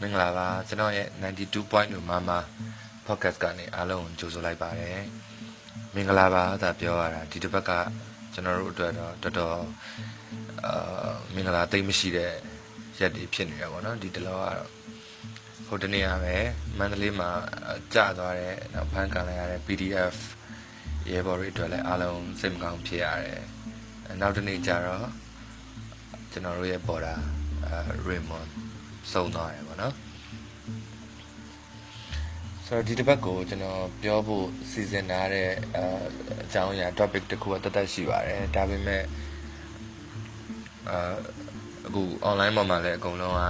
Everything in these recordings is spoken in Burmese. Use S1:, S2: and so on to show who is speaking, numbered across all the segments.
S1: မင်္ဂလာပါကျွန်တော်ရဲ့92.2မမ podcast ကနေအားလုံးကိုကြိုဆိုလိုက်ပါတယ်မင်္ဂလာပါသာပြောရတာဒီတစ်ပတ်ကကျွန်တော်တို့အတွက်တော့တော်တော်အာမင်္ဂလာသိမ့်မရှိတဲ့ရက်တွေဖြစ်နေတာပေါ့နော်ဒီတလောကတော့ဟို တနေ့ကပဲမန္တလေးမှာကြာသွားတဲ့နောက်ဖန်ကန်လိုက်ရတဲ့ PDF ရဲဘော်တွေအတွက်လည်းအားလုံးစိတ်မကောင်းဖြစ်ရတယ်နောက်တနေ့ကျတော့ကျွန်တော်တို့ရဲ့ပေါ်တာအာ Raymond စုံသွားတယ်ပေါ့နော်ဆိုတော့ဒီတစ်ပတ်ကိုကျွန်တော်ပြောဖို့စီစဉ်ထားတဲ့အအကြောင်းအရာ topic တစ်ခုကတသက်ရှိပါတယ်ဒါပေမဲ့အာအခု online ပေါ်မှာလည်းအကုန်လုံးက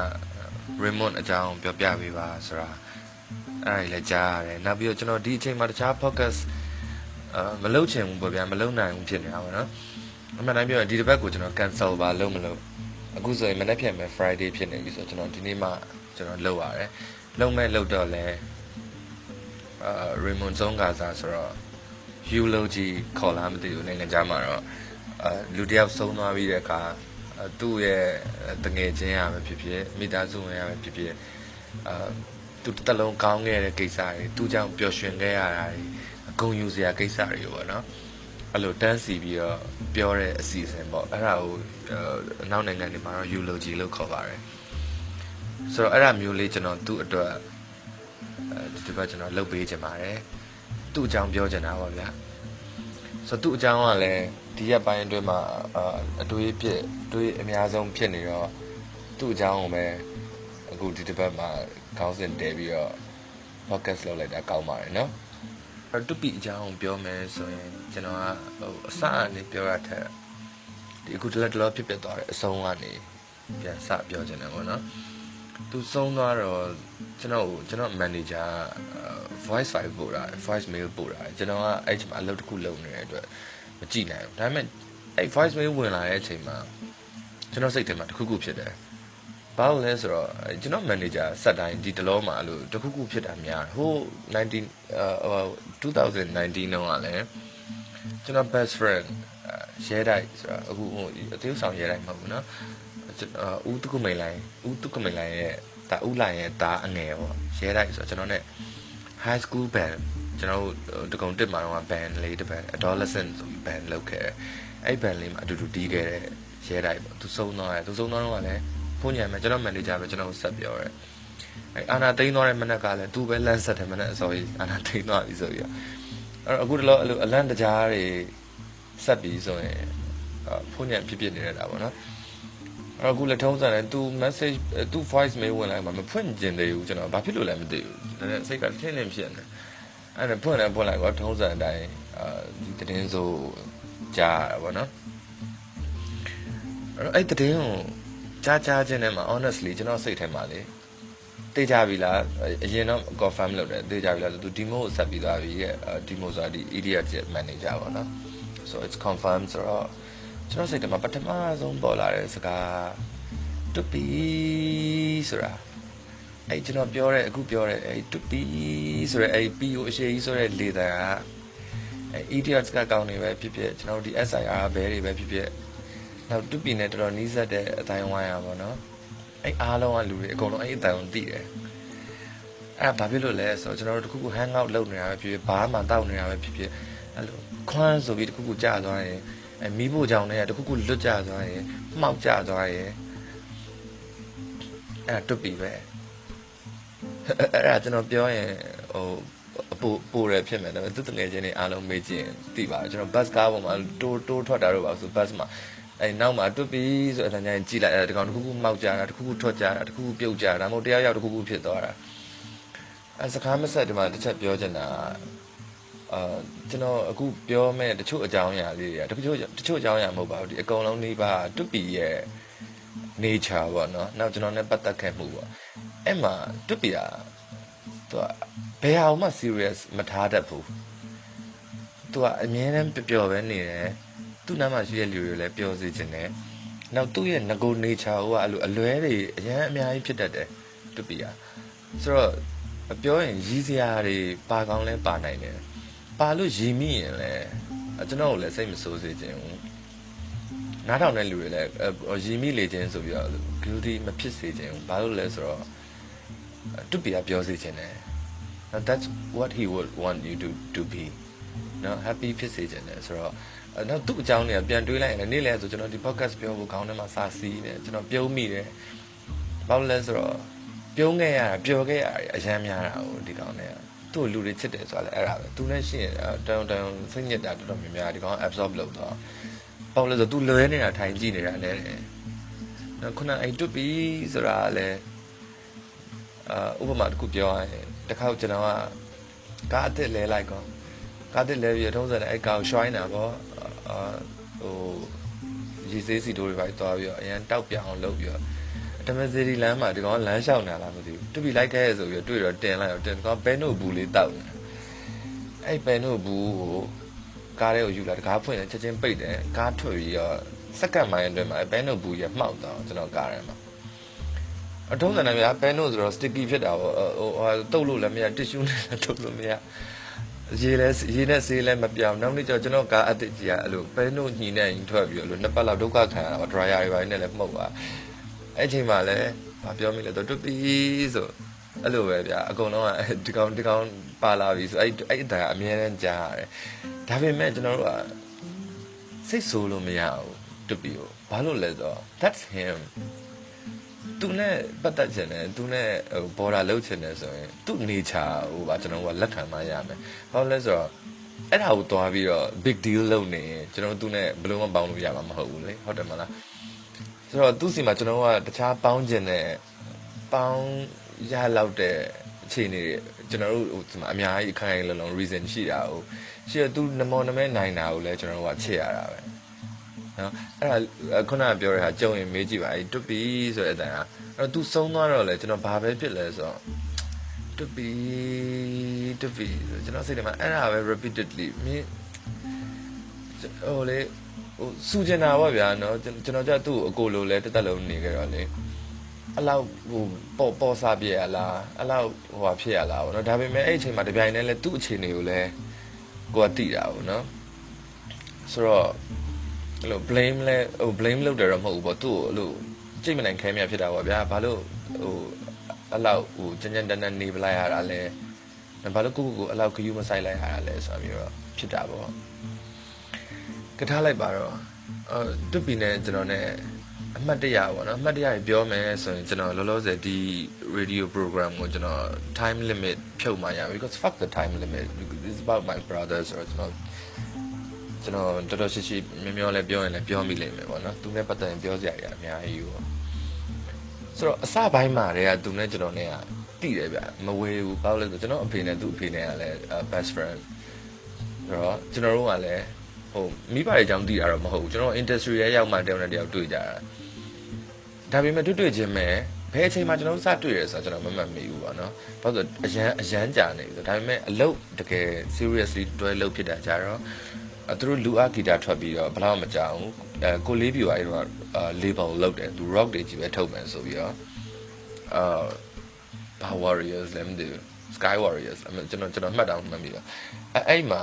S1: remote အကြောင်းပြောပြပေးပါဆိုတာအဲ့ဒါလည်းကြားရတယ်နောက်ပြီးတော့ကျွန်တော်ဒီအချိန်မှာတခြား podcast အာမလုပ်ချင်ဘူးပေါ့ဗျာမလုပ်နိုင်ဘူးဖြစ်နေတာပေါ့နော်အမှန်တမ်းပြောရင်ဒီတစ်ပတ်ကိုကျွန်တော် cancel ပါလုပ်မလို့အခုဆိုရင်မနေ့ပြန်မဲ့ Friday ဖြစ်နေပြီဆိုတော့ကျွန်တော်ဒီနေ့မှကျွန်တော်လုပ်ရတယ်လုပ်မဲ့လုပ်တော့လဲအာ Raymond Zone ကစားဆိုတော့ you လို့ကြီးခေါ်လာမသိဘူးနိုင်ငံခြားမှာတော့အာလူတယောက်ဆုံးသွားပြီးတဲ့အခါအာ သူ့ရဲ့တငယ်ချင်းရပဲဖြစ်ဖြစ်မိသားစုဝင်ရပဲဖြစ်ဖြစ်အာသူတစ်တလုံးကောင်းခဲ့တဲ့ကိစ္စတွေသူကြောင့်ပျော်ရွှင်ခဲ့ရတာတွေအကုန်ယူစရာကိစ္စတွေပေါ့နော်အဲ့လိုတန်းစီပြီးတော့ပြောတဲ့အစီအစဉ်ပေါ့အဲ့ဒါကိုအနောက်နိုင်ငံတွေမှာတော့ eulogy လို့ခေါ်ပါတယ်ဆိုတော့အဲ့ဒါမျိုးလေးကျွန်တော်သူ့အတွက်အဲဒီတစ်ပတ်ကျွန်တော်လုပ်ပေးချင်ပါတယ်သူ့အကြောင်းပြောချင်တာပါဗျာဆိုတော့သူ့အကြောင်းကလည်း ဒီရက်ပိုင်းအတွင်းမှာအာအတွေးဖြစ်တွေးအများဆုံးဖြစ်နေတော့သူ့အကြောင်းကိုပဲအခုဒီတစ်ပတ်မှာခေါင်းစဉ်တဲပြီးတော့ podcast လုပ်လိုက်တာကောင်းပါတယ်နော်အဲ့တူပီအကြောင်းကိုပြောမယ်ဆိုရင်ကျွန်တော်ကဟိုအစအနေပြောရတဲ့ဒီအခုတလက်တလောဖြစ်ပျက်သွားတဲ့အဆုံးကနေပြန်စပြောချင်တယ်ပေါ့နော်သူဆုံးသွားတော့ကျွန်တော်ကျွန်တော် manager voice file ပို့တာ voice mail ပို့တာကျွန်တော်ကအဲ့ချိန်မှာအလုပ်တစ်ခုလုပ်နေတဲ့အတွက် မကြည့်နိုင်ဘူးဒါပေမဲ့အဲ့ voice mail ဝင်လာတဲ့အချိန်မှာကျွန်တော်စိတ်ထဲမှာတစ်ခုခုဖြစ်တယ်ဘာလို့လဲဆိုတော့ကျွန်တော် manager ဆက်တိုင်းဒီတလောမှာအဲ့လိုတစ်ခုခုဖြစ်တာများဟို19 2019တုန်းကလည်းကျွန်တော် best friend ရဲတိုက်ဆိုတာအခုဟိုအသေးဆောင်ရဲတိုက်မဟုတ်ဘူးเนาะဦးတုကမိန်လိုင်းဦးတုကမိန်လိုင်းရဲ့ဒါဦးလိုင်းရဲ့ဒါအငယ်ပေါ့ရဲတိုက်ဆိုတော့ကျွန်တော် ਨੇ high school band ကျွန်တော်တို့တကုံတစ်မှာတော့ band လေးတစ် band adolescent ဆိုပြီး band လုပ်ခဲ့တယ်အဲ့ band လေးမှာအတူတူတီးခဲ့တဲ့ရဲတိုက်ပေါ့သူစုံသွားတယ်သူစုံသွားတော့လည်းဖုန်းညံမယ်ကျွန်တော် manager ပဲကျွန်တော်ဆက်ပြောတယ်အဲ့အာနာသိန်းသွားတဲ့မနက်ကလည်းသူပဲလမ်းဆက်တယ်မနက်အစောကြီးအာနာသိန်းသွားပြီဆိုပြီးတော့အဲ့တော့အခုတလောအဲ့လိုအလန့်တကြားတွေဆက်ပြီးဆိုရင်ဖုန်းညံဖြစ်ဖြစ်နေရတာပေါ့နော်အဲ့တော့အခုလက်ထုံးစံတယ် तू message तू voice mail ဝင်လိုက်မှာမဖွင့်ကျင်သေးဘူးကျွန်တော်ဘာဖြစ်လို့လဲမသိဘူးဒါနဲ့စိတ်ကထင်းထင်းဖြစ်နေ အဲ့ဒါဖွင့်လည်းဖွင့်လိုက်တော့ထုံးစံအတိုင်းအာဒီတင်းဆိုကြားရတာပေါ့နော်အဲ့တော့အဲ့တင်းကိုကြားကြားချင်းနဲ့မှာ honestly ကျွန်တော်စိတ်ထဲမှာလေတေးကြပြီလားအရင်တော့ confirm လုပ်တယ်တေးကြပြီလားဆိုသူ demo ကိုဆက်ပြီးသွားပြီရဲ့ demo ဆိုတာဒီ idiot ရဲ့ manager ပေါ့နော် so it's confirmed ဆိုတော့ကျွန်တော်စိတ်ထဲမှာပထမဆုံးပေါ်လာတဲ့စကားတူပီဆိုတာ အဲ့ကျွန်တော်ပြောတဲ့အခုပြောတဲ့အဲ့တူပီဆိုတဲ့အဲ့ P ကိုအရှိကြီးဆိုတဲ့လေတံကအဲ့ idiots ကကောင်းနေပဲဖြစ်ဖြစ်ကျွန်တော်ဒီ SIR ဘဲတွေပဲဖြစ်ဖြစ်နောက်တူပီနဲ့တော်တော်နီးစပ်တဲ့အတိုင်းဝိုင်းရပါတော့အဲ့အားလုံးကလူတွေအကုန်လုံးအဲ့အတိုင်းကိုသိတယ်အဲ့ဘာဖြစ်လို့လဲဆိုတော့ကျွန်တော်တို့တခုခု hang out လုပ်နေတာပဲဖြစ်ဖြစ်ဘာမှတောက်နေတာပဲဖြစ်ဖြစ်အဲ့လိုခွန်းဆိုပြီးတခုခုကြာသွားရင်အဲမီးဖို့ကြောင်တွေကတခုခုလွတ်ကြသွားရင်မှောက်ကြသွားရင်အဲ့တွတ်ပြီပဲ အဲ့ဒါကျွန်တော်ပြောရင်ဟိုပို့ပို့ရဖြစ်မယ်ဒါပေမဲ့သူတငယ်ချင်းတွေအားလုံးမေးကြည့်ရင်သိပါတယ်ကျွန်တော်ဘတ်ကားပေါ်မှာတိုးတိုးထွက်တာတော့ပါဆိုဘတ်မှာအဲနောက်မှာတွတ်ပြီဆိုတော့ညာကြည့်လိုက်အဲတကောင်တခုခုမှောက်ကြတာတခုခုထွက်ကြတာတခုခုပြုတ်ကြတာဒါမှမဟုတ်တရားရောက်တခုခုဖြစ်သွားတာအဲစကားမဆက်ဒီမှာတစ်ချက်ပြောချင်တာအာကျွန်တော်အခုပြောမဲ့တချို့အကြောင်းအရာလေးတွေကတချို့တချို့အကြောင်းအရာမဟုတ်ပါဘူးဒီအကုန်လုံးနှိပါတွပီရဲ့ nature ပေါ့နော်နောက်ကျွန်တော်နဲ့ပတ်သက်ခဲ့မှုပေါ့ အဲ့မှာတွပီကသူကဘယ်အောင်မှ serious မထားတတ်ဘူးသူကအမြဲတမ်းပျော်ပျော်ပဲနေတယ်သူ့နားမှာရှိတဲ့လူတွေလည်းပျော်စေခြင်းနဲ့နောက်သူ့ရဲ့ငကို nature ဟိုကအဲ့လိုအလွဲတွေအရင်အများကြီးဖြစ်တတ်တယ်တွပီကဆိုတော့ပြောရင်ရီးစရာတွေပါကောင်းလဲပါနိုင်တယ်ပပါလို့ရည်မိရင်လဲကျွန်တော်ကိုလည်းစိတ်မဆိုးစေချင်ဘူးနားထောင်တဲ့လူတွေလည်းရည်မိလေခြင်းဆိုပြီးတော့ guilty မဖြစ်စေချင်ဘူးဘာလို့လဲဆိုတော့ တူပီကပြောစေချင်တယ် that's what he would want you to to be နော် happy ဖြစ်စေချင်တယ်ဆိုတော့နောက်သူ့အကြောင်းတွေကပြန်တွေးလိုက်ရင်နေ့လဲဆိုကျွန်တော်ဒီ podcast ပြောဖို့ခေါင်းထဲမှာစာစီးနေကျွန်တော်ပြုံးမိတယ်ဘာလို့လဲဆိုတော့ပြုံးခဲ့ရတာပျော်ခဲ့ရတာအရန်များတာဟိုဒီကောင်တွေကသူ့လူတွေချစ်တယ်ဆိုတာလည်းအဲ့ဒါပဲသူလည်းရှိရင်တောင်တောင်စိတ်ညစ်တာတော်တော်များများဒီကောင် absorb လုပ်တော့ဘာလို့လဲဆိုတော့ तू လွဲနေတာထိုင်ကြည့်နေတာလည်းနော်ခုနအဲ့တွပြီဆိုတာလည်း အာဥပမာတစ်ခုပြောရရင်တစ်ခါကျွန်တော်ကကားအစ်စ်လဲလိုက်ကောကားတစ်လဲပြီးထုံးစံတဲ့အဲ့ကောင်ရွှိုင်းတာပေါ့အာဟိုရေစေးစီတိုးတွေပဲသွားပြီးတော့အရန်တောက်ပြအောင်လုပ်ပြီးတော့တမစီရီလမ်းမှာဒီကောင်လမ်းလျှောက်နေတာလားမသိဘူးတူပြီးလိုက်ခဲ့ဆိုပြီးတော့တွေ့တော့တင်လိုက်တော့တင်ကောင်ဘဲနို့ဘူးလေးတောက်နေအဲ့ဘဲနို့ဘူးကိုကားထဲကိုယူလာတကားဖွင့်တယ်ချက်ချင်းပိတ်တယ်ကားထွက်ပြီးတော့စက္ကန့်မိုင်းအတွင်းမှာဘဲနို့ဘူးရမှောက်တော့ကျွန်တော်ကားထဲမှာ အထုံးစံတယ်ဗျာဘဲနို့ဆိုတော့ sticky ဖြစ်တာပေါ့ဟိုဟိုတုတ်လို့လည်းမရ tissue နဲ့လည်းတုတ်လို့မရရေလဲရေနဲ့ဆေးလဲမပြောင်းနောက်နေ့ကျကျွန်တော်ကားအစ်စ်ကြီးကအဲ့လိုပဲနို့ညီနဲ့ရင်ထွက်ပြီးလို့နှစ်ပတ်လောက်ဒုက္ခခံရတာပေါ့ dryer တွေပိုင်းနဲ့လည်းမှုတ်သွားအဲ့ချိန်မှာလည်းမပြောမိလဲတော့တွပြီဆိုအဲ့လိုပဲဗျာအကုန်လုံးကဒီကောင်ဒီကောင်ပါလာပြီဆိုအဲ့အဲ့အတန်အမြဲတမ်းကြားရတယ်ဒါပေမဲ့ကျွန်တော်တို့ကစိတ်ဆိုးလို့မရဘူးတွပြီကိုဘာလို့လဲဆိုတော့ that's him သူနဲ့ပတ်သက်ချင်တယ်သူနဲ့ဟို border လောက်ချင်တယ်ဆိုရင်သူ့ nature ဟိုပါကျွန်တော်ကလက်ခံမှရမယ်ဘာလို့လဲဆိုတော့အဲ့ဒါကိုသွားပြီးတော့ big deal လုပ်နေရင်ကျွန်တော်သူနဲ့ဘယ်လိုမှပေါင်းလို့ရမှာမဟုတ်ဘူးလေဟုတ်တယ်မလားဆိုတော့သူ့စီမှာကျွန်တော်ကတခြားပေါင်းကျင်တဲ့ပေါင်းရလောက်တဲ့အခြေအနေတွေကျွန်တော်တို့ဟိုဒီမှာအများကြီးခိုင်ခိုင်လုံလုံ reason ရှိတာဟိုရှိရသူနမောနမဲနိုင်တာကိုလည်းကျွန်တော်တို့ကချစ်ရတာပဲ နော်အဲ့ဒါခုနကပြောတဲ့ဟာကြုံရင်မေးကြည့်ပါအဲ့တွတ်ပြီဆိုတဲ့အတိုင်းဟာအဲ့တော့ तू ဆုံးသွားတော့လေကျွန်တော်ဘာပဲဖြစ်လဲဆိုတော့တွတ်ပြီတွတ်ပြီကျွန်တော်စိတ်ထဲမှာအဲ့ဒါပဲ repeatedly မင်းဟိုလေဟိုစူကျင်တာပေါ့ဗျာနော်ကျွန်တော်ကြသူ့အကိုလိုလဲတက်တက်လုံးနေကြတော့လေအလောက်ဟိုပေါ်ပေါ်စားပြရလားအလောက်ဟိုဟာဖြစ်ရလားဗောနော်ဒါပေမဲ့အဲ့အချိန်မှာတပြိုင်တည်းလဲသူ့အခြေအနေကိုလဲကိုကတိတာဗောနော်ဆိုတော့ အဲ့လို blame လဲဟို blame လုပ်တယ်တော့မဟုတ်ဘူးပေါ့သူ့ကိုအဲ့လိုကြိတ်မနိုင်ခဲမြဖြစ်တာပေါ့ဗျာဘာလို့ဟိုအဲ့လောက်ဟိုကြမ်းကြမ်းတမ်းတမ်းနေပလိုက်ရတာလဲဘာလို့ကိုကိုကိုအဲ့လောက်ဂယူးမဆိုင်လိုက်ရတာလဲဆိုပြီးတော့ဖြစ်တာပေါ့ကထားလိုက်ပါတော့အဲတွပီနဲ့ကျွန်တော်နဲ့အမှတ်တရပေါ့နော်အမှတ်တရပြောမယ်ဆိုရင်ကျွန်တော်လောလောဆယ်ဒီ radio program ကိုကျွန်တော် time limit ဖြုတ်မှရ because fuck the time limit it's about my brothers ဆိုတော့ကျွန်တော် ကျွန်တော်တော်တော်ရှိရှိမျောမျောလဲပြောရင်လည်းပြောမိလိမ့်မယ်ပေါ့နော်သူနဲ့ပတ်သက်ရင်ပြောစရာတွေအများကြီးပေါ့ဆိုတော့အစပိုင်းမှာတည်းကသူနဲ့ကျွန်တော်နဲ့ကတိတယ်ဗျမဝေဘူးဘာလို့လဲဆိုကျွန်တော်အဖေနဲ့သူ့အဖေနဲ့ကလည်း best friend ဆိုတော့ကျွန်တော်တို့ကလည်းဟိုမိဘတွေအကြောင်းသိတာတော့မဟုတ်ဘူးကျွန်တော် industry ရဲ့ရောက်မှတယောက်နဲ့တယောက်တွေ့ကြတာဒါပေမဲ့တွေ့တွေ့ချင်းမဲ့ဘယ်အချိန်မှကျွန်တော်တို့စတွေ့ရဲဆိုတော့ကျွန်တော်မမှတ်မိဘူးပေါ့နော်ဘာလို့အရန်အရန်ကြာနေပြီဆိုဒါပေမဲ့အလုပ်တကယ် seriously တွဲလုပ်ဖြစ်တာကြတော့ သူတို့လူအဂီတာထွက်ပြီးတော့ဘလောက်မကြောက်ဘူးအဲကိုလေးပြူအဲ့တော့အာ label လောက်တယ်သူ rock တွေကြီးပဲထုတ်မယ်ဆိုပြီးတော့အာဘာ warriors လည်းမသိဘူး sky warriors ကျွန်တော်ကျွန်တော်မှတ်တောင်မှတ်မိပါအဲအဲ့မှာ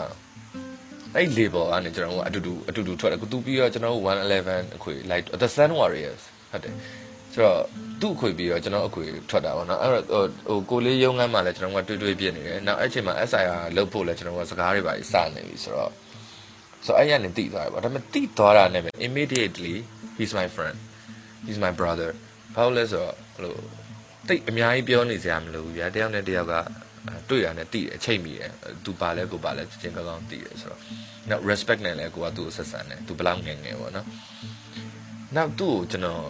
S1: အဲ့ label ကနေကျွန်တော်ကအတူတူအတူတူထွက်တယ်သူပြီးတော့ကျွန်တော်111အခွေ like the sun warriors ဟုတ်တယ်ဆိုတော့သူ့အခွေပြီးတော့ကျွန်တော်အခွေထွက်တာပေါ့နော်အဲ့တော့ဟိုကိုလေးရုံးခန်းမှာလည်းကျွန်တော်ကတွေ့တွေ့ပြနေတယ်နောက်အဲ့ချိန်မှာ SIR လုတ်ဖို့လည်းကျွန်တော်ကစကားတွေပါစနေပြီဆိုတော့ ဆိုအဲ့ရနေတိသွားတယ်ပေါ့ဒါပေမဲ့တိသွားတာနဲ့ပဲ immediately he's my friend he's my brother ဘာလို့လဲဆိုတော့ဟိုတိတ်အများကြီးပြောနေစရာမလိုဘူးဗျာတယောက်နဲ့တယောက်ကတွေ့ရနဲ့တိတယ်အချိန်မိတယ်သူပါလဲကိုပါလဲချင်းကောင်းကောင်းတိတယ်ဆိုတော့နောက် respect နဲ့လဲကိုကသူ့ကိုဆက်ဆံတယ်သူဘလောက်ငယ်ငယ်ပေါ့နော်နောက်သူ့ကိုကျွန်တော်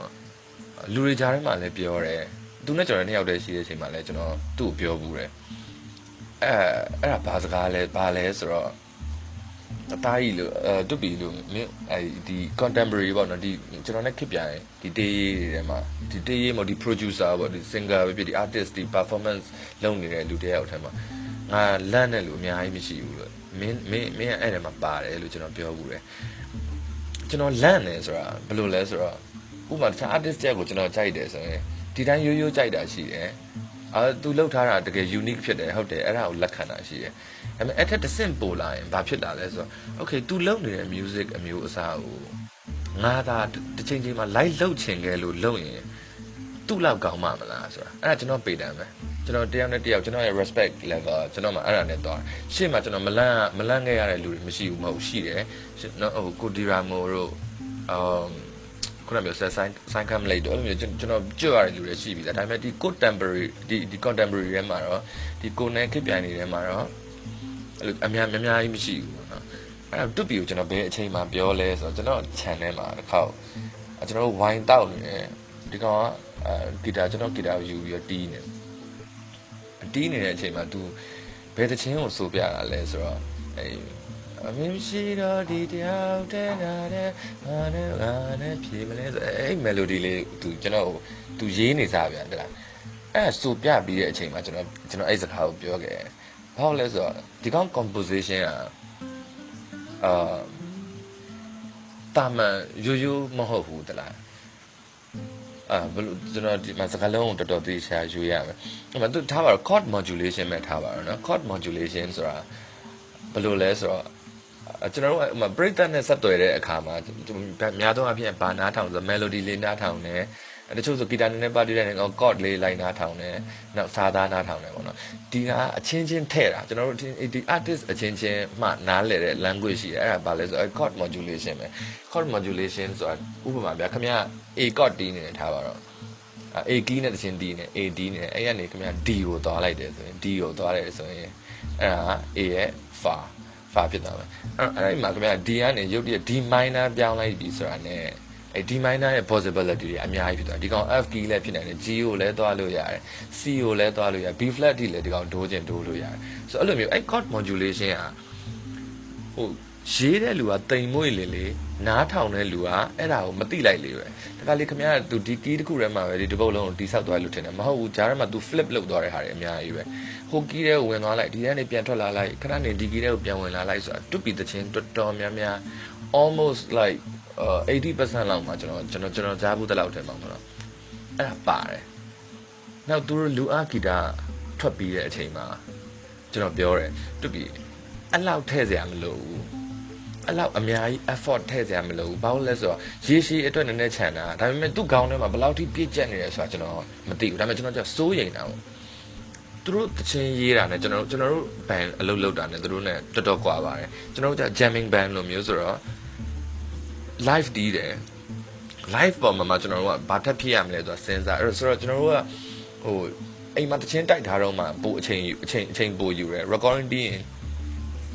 S1: လူတွေကြားထဲမှာလည်းပြောတယ်သူနဲ့ကျွန်တော်နှစ်ယောက်တည်းရှိတဲ့အချိန်မှာလည်းကျွန်တော်သူ့ကိုပြောဘူးတယ်အဲအဲ့ဒါဘာစကားလဲဘာလဲဆိုတော့ အသားကြီးလို့အဲတွပြီလို့မင်းအဲဒီ contemporary ပေါ့နော်ဒီကျွန်တော်နဲ့ခစ်ပြိုင်ဒီတေးရေးတွေထဲမှာဒီတေးရေးမို့ဒီ producer ပေါ့ဒီ singer ပဲဖြစ်ဒီ artist ဒီ performance လုပ်နေတဲ့လူတယောက်ထဲမှာငါလန့်တဲ့လူအများကြီးမရှိဘူးလို့မင်းမင်းမင်းအဲ့ထဲမှာပါတယ်လို့ကျွန်တော်ပြောဘူးတယ်ကျွန်တော်လန့်နေဆိုတာဘယ်လိုလဲဆိုတော့ဥပမာတခြား artist တယောက်ကိုကျွန်တော်ကြိုက်တယ်ဆိုရင်ဒီတိုင်းရိုးရိုးကြိုက်တာရှိတယ် အာသူလှုပ်ထားတာတကယ် unique ဖြစ်တယ်ဟုတ်တယ်အဲ့ဒါကိုလက်ခံတာရှိတယ်ဒါပေမဲ့အဲ့ထက်တစ်ဆင့်ပိုလာရင်ဘာဖြစ်လာလဲဆိုတော့ okay तू လုပ်နေတဲ့ music အမျိုးအစားကိုငါသာတစ်ချိန်ချိန်မှာ live လုပ်ချင်ခဲ့လို့လုပ်ရင်သူ့လောက်ကောင်းမှမလားဆိုတာအဲ့ဒါကျွန်တော်ပေတမ်းပဲကျွန်တော်တယောက်နဲ့တယောက်ကျွန်တော်ရဲ့ respect level ကျွန်တော်မှအဲ့ဒါနဲ့သွားရှေ့မှာကျွန်တော်မလန့်မလန့်ခဲ့ရတဲ့လူတွေမရှိဘူးမဟုတ်ရှိတယ်နော်ဟိုကိုဒီရာမိုတို့အမ် ခုနကပြောဆက်ဆိုင်ဆိုင်ကမ်လိုက်တော့အဲ့လိုမျိုးကျွန်တော်ကြွရတဲ့လူတွေရှိပြီလားဒါပေမဲ့ဒီ contemporary ဒီဒီ contemporary ထဲမှာတော့ဒီကိုနဲ့ခစ်ပြိုင်နေထဲမှာတော့အဲ့လိုအများအများကြီးမရှိဘူးเนาะအဲ့တော့တွတ်ပီကိုကျွန်တော်ဘယ်အချိန်မှပြောလဲဆိုတော့ကျွန်တော် channel မှာတစ်ခေါက်ကျွန်တော်ဝိုင်းတောက်နေတယ်ဒီကောင်ကအဲဂီတာကျွန်တော်ဂီတာကိုယူပြီးတော့တီးနေတီးနေတဲ့အချိန်မှာ तू ဘယ်တချင်းကိုဆိုပြတာလဲဆိုတော့အဲ အမင်းရှိတော့ဒီတယောက်တည်းနာတဲ့ဘာနဲ့ဘာနဲ့ဖြေမလဲဆိုအဲ့ melody လေး तू ကျွန်တော် तू ရေးနေစားဗျာတလားအဲ့ဆိုပြပြီးတဲ့အချိန်မှာကျွန်တော်ကျွန်တော်အဲ့စကားကိုပြောခဲ့ဘာလို့လဲဆိုတော့ဒီကောင် composition อ่ะအာတာမန်ရိုးရိုးမဟုတ်ဘူးတလားအာဘယ်လိုကျွန်တော်ဒီမှာစကားလုံးကိုတော်တော်သိချာယူရမယ်။အဲ့မှာသူထားပါတော့ chord modulation ပဲထားပါတော့နော် chord modulation ဆိုတာဘယ်လိုလဲဆိုတော့ ကျွန်တော်တို့ဟို break that နဲ့ဆက်သွယ်တဲ့အခါမှာအများသောအားဖြင့်ဘာနားထောင်ဆို melody လေးနားထောင်တယ်တချို့ဆိုဂီတာနည်းနည်းပါတီးတဲ့နေကော chord လေးလိုက်နားထောင်တယ်နောက်စာသားနားထောင်တယ်ပေါ့နော်ဒီကအချင်းချင်းထဲ့တာကျွန်တော်တို့ဒီ artist အချင်းချင်းမှနားလည်တဲ့ language ရှိတယ်အဲ့ဒါဘာလဲဆိုတော့ chord modulation ပဲ chord modulation ဆိုတာဥပမာဗျာခင်ဗျ A chord တီးနေတယ်ထားပါတော့ A key နဲ့တချင်းတီးနေ A D နဲ့အဲ့ကနေခင်ဗျ D ကိုသွားလိုက်တယ်ဆိုရင် D ကိုသွားလိုက်တယ်ဆိုရင်အဲ့ဒါ A ရဲ့ fa fa ဖြစ်သွားမယ်အဲ့အဲ့ဒီမှာခင်ဗျ D ကနေရုပ်တရက် D minor ပြောင်းလိုက်ပြီဆိုတာ ਨੇ အဲ D minor ရဲ့ possibility တွေအများကြီးဖြစ်သွားဒီကောင် F key လည်းဖြစ်နိုင်တယ် G ကိုလည်းသွားလို့ရတယ် C ကိုလည်းသွားလို့ရတယ် B flat ထိလည်းဒီကောင်ဒိုးခြင်းဒိုးလို့ရတယ်ဆိုတော့အဲ့လိုမျိုးအဲ့ chord modulation อ่ะဟို ရေးတဲ့လူကတိမ်မွေ့လေလေနားထောင်တဲ့လူကအဲ့ဒါကိုမသိလိုက်လေပဲတခါလေခမရသူဒီကီးတစ်ခုထဲမှာပဲဒီတပုတ်လုံးကိုတိဆောက်သွားလို့ထင်တယ်မဟုတ်ဘူးဂျားထဲမှာ तू flip လုပ်သွားတဲ့ဟာတွေအများကြီးပဲဟိုကီးတဲ့ကိုဝင်သွားလိုက်ဒီထဲနေပြန်ထွက်လာလိုက်ခဏနေဒီကီးတဲ့ကိုပြန်ဝင်လာလိုက်ဆိုတာတွပီတချင်းတော်တော်များများ almost like 80%လောက်မှာကျွန်တော်ကျွန်တော်ကျွန်တော်ကြားဘူးတလောက်ထဲမှာဆိုတော့အဲ့ဒါပါတယ်နောက်သူတို့လူအားဂီတာထွက်ပြီးတဲ့အချိန်မှာကျွန်တော်ပြောတယ်တွပီအဲ့လောက်ထည့်စရာမလိုဘူး အဲ့လောက်အများကြီး effort ထည့်စရာမလိုဘူးဘာလို့လဲဆိုတော့ရေရှည်အတွက်နည်းနည်းခြံတာဒါပေမဲ့သူ့ခေါင်းထဲမှာဘယ်လောက်ထိပြည့်ကျက်နေလဲဆိုတာကျွန်တော်မသိဘူးဒါပေမဲ့ကျွန်တော်ကျစိုးရိမ်တာပေါ့သူတို့တချင်းရေးတာနဲ့ကျွန်တော်တို့ကျွန်တော်တို့ band အလုပ်လုပ်တာနဲ့သူတို့ ਨੇ တော်တော်ကွာပါတယ်ကျွန်တော်တို့က jamming band လိုမျိုးဆိုတော့ live တီးတယ် live ပေါ်မှာကျွန်တော်တို့ကဘာထပ်ဖြစ်ရမလဲဆိုတာစဉ်းစားအဲ့ဆိုတော့ကျွန်တော်တို့ကဟိုအိမ်မှာတချင်းတိုက်ထားတော့မှပို့အချိန်အချိန်အချိန်ပို့ယူတယ် recording ပြီးရင်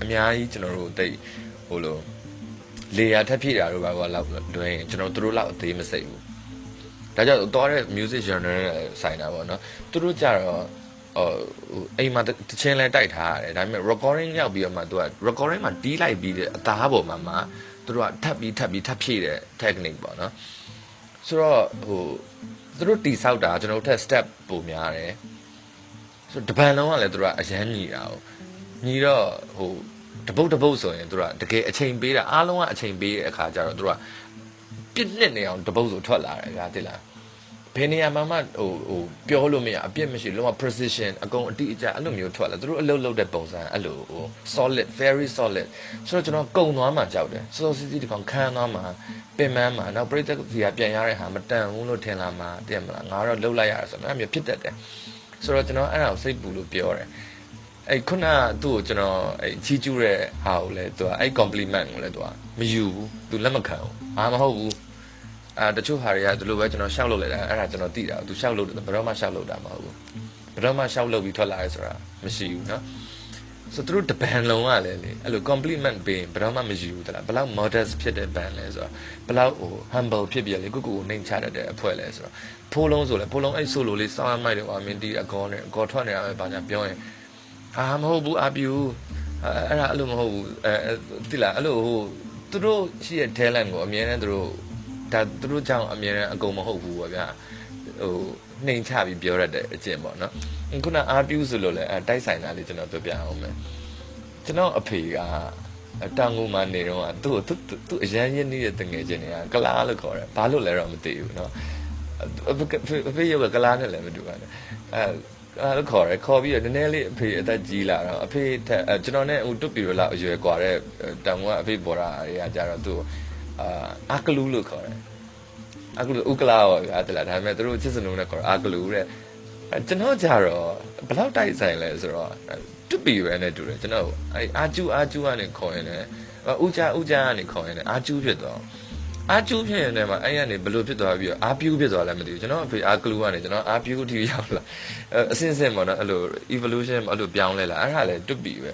S1: အများကြီးကျွန်တော်တို့တိတ် ဟိုလိုလေယာထပ်ဖြစ်တာတို့ဘာဘာလောက်တွင်ကျွန်တော်တို့လောက်အသေးမစိတ်ဘူးဒါကြောင့်တော့တဲ့ music genre နဲ့ဆိုင်တာပေါ့နော်သူတို့ကြတော့ဟိုအိမ်မှာတချင်းလဲတိုက်ထားရတယ်ဒါပေမဲ့ recording ရောက်ပြီးတော့မှသူက recording မှာတီးလိုက်ပြီးတဲ့အသားပေါ်မှာမှသူတို့ကထပ်ပြီးထပ်ပြီးထပ်ဖြည့်တဲ့ technique ပေါ့နော်ဆိုတော့ဟိုသူတို့တီဆောက်တာကျွန်တော်တို့ထက် step ပိုများတယ်ဆိုတော့တပန်လုံးကလည်းသူတို့ကအရန်ညီတာ哦ညီတော့ဟို တပုတ်တပုတ်ဆိုရင်သူတို့ကတကယ်အချိန်ပေးတာအားလုံးကအချိန်ပေးတဲ့အခါကျတော့သူတို့ကပြစ်နှစ်နေအောင်တပုတ်ဆိုထွက်လာတယ်ဗျာတိလားဘယ်နေရာမှာမှဟိုဟိုပြောလို့မရအပြစ်မရှိလုံးဝ precision အကုန်အတိအကျအဲ့လိုမျိုးထွက်လာသူတို့အလုပ်လုပ်တဲ့ပုံစံအဲ့လိုဟို solid very solid ဆိုတော့ကျွန်တော်ကုံသွားမှကြောက်တယ်စောစောစီးစီးဒီကောင်ခန်းသွားမှပင်မန်းမှနောက်ပြိတ္တစီကပြန်ရတဲ့ဟာမတန်ဘူးလို့ထင်လာမှတည်မလားငါတော့လှုပ်လိုက်ရတာဆိုတော့အဲ့မျိုးဖြစ်တတ်တယ်ဆိုတော့ကျွန်တော်အဲ့ဒါကိုစိတ်ပူလို့ပြောတယ် အဲ့ခုနကသူ့ကိုကျွန်တော်အဲ့ချီးကျူးတဲ့ဟာကိုလည်းသူကအဲ့ compliment ကိုလည်းသူကမယူဘူးသူလက်မခံဘူးအာမဟုတ်ဘူးအာတချို့ဟာတွေကဒီလိုပဲကျွန်တော်ရှောက်လုပ်လိုက်တာအဲ့ဒါကျွန်တော်သိတာသူရှောက်လုပ်တယ်ဘယ်တော့မှရှောက်လုပ်တာမဟုတ်ဘူးဘယ်တော့မှရှောက်လုပ်ပြီးထွက်လာရဲဆိုတာမရှိဘူးเนาะဆိုတော့သူတို့တပန်လုံးကလည်းလေအဲ့လို compliment ပေးရင်ဘယ်တော့မှမယူဘူးတလားဘယ်လောက် modest ဖြစ်တဲ့ band လဲဆိုတော့ဘယ်လောက်ဟို humble ဖြစ်ပြလေကိုကိုကိုနှိမ်ချတတ်တဲ့အဖွဲ့လဲဆိုတော့ဖိုးလုံးဆိုလဲဖိုးလုံးအဲ့ solo လေးစောင်းမိုက်တယ်ကွာမင်းတီးအကောနဲ့အကောထွက်နေတာပဲဘာညာပြောရင် အာမဟုတ်ဘူးအပြူအဲ့ဒါအဲ့လိုမဟုတ်ဘူးအဲတိလားအဲ့လိုဟိုသူတို့ရှိတဲ့ talent ကိုအမြဲတမ်းသူတို့ဒါသူတို့ကြောင့်အမြဲတမ်းအကုန်မဟုတ်ဘူးပေါ့ဗျာဟိုနှိမ်ချပြီးပြောရတဲ့အကျင့်ပေါ့နော်ခုနအာပြူဆိုလို့လဲအဲတိုက်ဆိုင်တာလေးကျွန်တော်ပြောပြအောင်မယ်ကျွန်တော်အဖေကတောင်ငူမှာနေတော့သူ့သူသူအရန်ရင်းနေတဲ့တငယ်ချင်းတွေကကလားလို့ခေါ်တယ်ဘာလို့လဲတော့မသိဘူးเนาะအဖေရုပ်ကကလားနဲ့လည်းမတူပါနဲ့အဲ အဲ့လိုခေါ်တယ်ခေါ်ပြီးတော့နည်းနည်းလေးအဖေအသက်ကြီးလာတော့အဖေထက်အဲကျွန်တော်နဲ့ဟိုတွတ်ပြီးတော့လောက်အရွယ်กว่าတဲ့တန်မွားအဖေပေါ်တာတွေကကြတော့သူ့အာအကလူလို့ခေါ်တယ်အကလူဥကလာပါဗျာတလားဒါပေမဲ့သူတို့ချစ်စလုံးနဲ့ခေါ်တာအကလူတဲ့အဲကျွန်တော်ကြတော့ဘယ်လောက်တိုက်ဆိုင်လဲဆိုတော့တွတ်ပြီးပဲနဲ့တူတယ်ကျွန်တော်အဲအာကျူအာကျူကနေခေါ်ရင်လည်းဥကြဥကြကနေခေါ်ရင်လည်းအာကျူဖြစ်တော့ အာကျူးဖြစ်ရင်လည်းမအဲ့ရနေဘလို့ဖြစ်သွားပြီးတော့အာပြူးဖြစ်သွားလည်းမသိဘူးကျွန်တော်အဖေအာကလူကနေကျွန်တော်အာပြူးအထိရောက်လာအစင်းစင်းပေါ့နော်အဲ့လို evolution အဲ့လိုပြောင်းလဲလာအဲ့ဒါလည်းတွတ်ပြီပဲ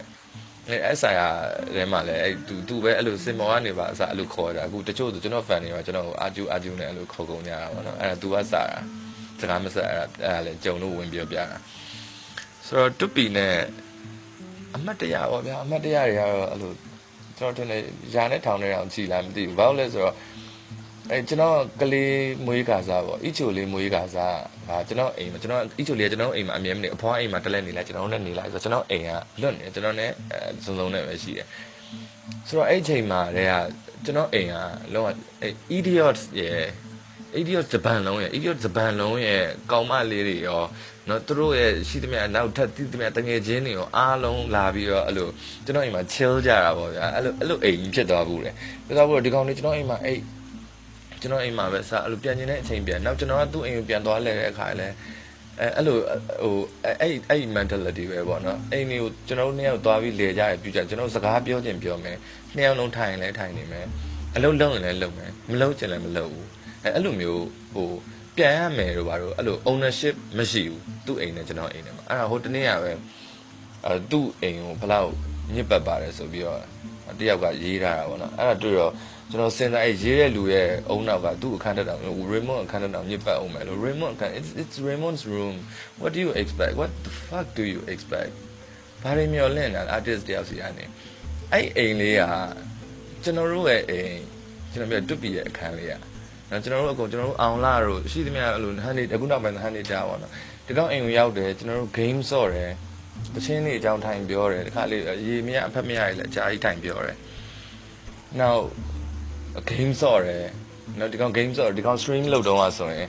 S1: အဲအဲ့ဆိုင်ရာထဲမှာလည်းအဲ့သူသူပဲအဲ့လိုစင်မော်ကနေပါအစားအဲ့လိုခေါ်တာအခုတချို့ဆိုကျွန်တော် fan တွေပါကျွန်တော်အာကျူးအာကျူးနဲ့အဲ့လိုခေါ်ကုန်ကြတာပေါ့နော်အဲ့ဒါ तू ကစားတာစကားမဆက်အဲ့ဒါအဲ့ဒါလည်းကြုံလို့ဝင်ပြောပြတာဆိုတော့တွတ်ပြီနဲ့အမတ်တရပေါ့ဗျာအမတ်တရတွေကတော့အဲ့လိုကျွန်တော်ထင်တယ်ယာနဲ့ထောင်နဲ့အောင်ကြည်လာမသိဘူးဘာလို့လဲဆိုတော့ အဲကျွန်တော်ကလေးမွေးကာစားပေါ့အီချိုလေးမွေးကာစားဟာကျွန်တော်အိမ်မှာကျွန်တော်အီချိုလေးကကျွန်တော်အိမ်မှာအမြဲမနေအဖွားအိမ်မှာတက်လက်နေလိုက်ကျွန်တော်နဲ့နေလိုက်ဆိုတော့ကျွန်တော်အိမ်ကလွတ်နေကျွန်တော်နဲ့အဲစုံစုံနဲ့ပဲရှိတယ်ဆိုတော့အဲ့ချိန်မှာတည်းကကျွန်တော်အိမ်ကလုံးဝအဲ idiot ရဲ့ idiot ဂျပန်လုံးရဲ့ idiot ဂျပန်လုံးရဲ့ကောင်းမလေးတွေရောနော်သူတို့ရဲ့ရှိသမျှနောက်ထပ်တည်သမျှတငယ်ချင်းတွေရောအားလုံးလာပြီးတော့အဲ့လိုကျွန်တော်အိမ်မှာ chill ကြတာပေါ့ဗျာအဲ့လိုအဲ့လိုအိမ်ကြီးဖြစ်သွားဘူးလေဖြစ်သွားဘူးဒီကောင်လေးကျွန်တော်အိမ်မှာအိတ် ကျွန်တော်အိမ်မှာပဲစားအဲ့လိုပြန်ကျင်တဲ့အချိန်ပြန်နောက်ကျွန်တော်ကသူ့အိမ်ကိုပြန်သွားလဲတဲ့အခါလဲအဲအဲ့လိုဟိုအဲ့အဲ့ mentality ပဲပေါ့နော်အိမ်တွေကိုကျွန်တော်တို့နှစ်ယောက်သွားပြီးလဲကြရပြူကြကျွန်တော်စကားပြောချင်ပြောမယ်နှစ်ယောက်လုံးထိုင်ရင်လည်းထိုင်နေမယ်အလုံးလုံးရင်လည်းလုံးမယ်မလုံးချင်လည်းမလုံးဘူးအဲအဲ့လိုမျိုးဟိုပြန်ရမယ်တို့ဘာလို့အဲ့လို ownership မရှိဘူးသူ့အိမ်နဲ့ကျွန်တော်အိမ်နဲ့မှာအဲ့ဒါဟိုတနေ့ကပဲအဲသူ့အိမ်ကိုဘလောက်ညစ်ပတ်ပါတယ်ဆိုပြီးတော့တယောက်ကရေးထားတာပေါ့နော်အဲ့ဒါတွေ့တော့ ကျွန်တော်စဉ်းစားအဲ့ရေးတဲ့လူရဲ့အုံနောက်ကသူ့အခန်းတက်တာ Raymond အခန်းတက်တာညစ်ပတ်အောင်မယ်လို့ Raymond အခန်း it's it's Raymond's room what do you expect what the fuck do you expect ဘာတွေမျော်လင့်တာ artist တယောက်စီကနေအဲ့အိမ်လေးကကျွန်တော်တို့ရဲ့အိမ်ကျွန်တော်ပြတွတ်ပြီးရဲ့အခန်းလေးကနော်ကျွန်တော်တို့အကုန်ကျွန်တော်တို့အောင်လာတို့ရှိသမျှအဲ့လိုဟန်နေအခုနောက်ပိုင်းဟန်နေတာပေါ့နော်ဒီကောင်အိမ်ကိုရောက်တယ်ကျွန်တော်တို့ game ဆော့တယ်တချင်းလေးအကြောင်းထိုင်ပြောတယ်တခါလေရေမရအဖက်မရလည်းအကြာကြီးထိုင်ပြောတယ်နောက် game ဆော့တယ်နော်ဒီကောင် game ဆော့ဒီကောင် stream လုပ်တော့ဆိုရင်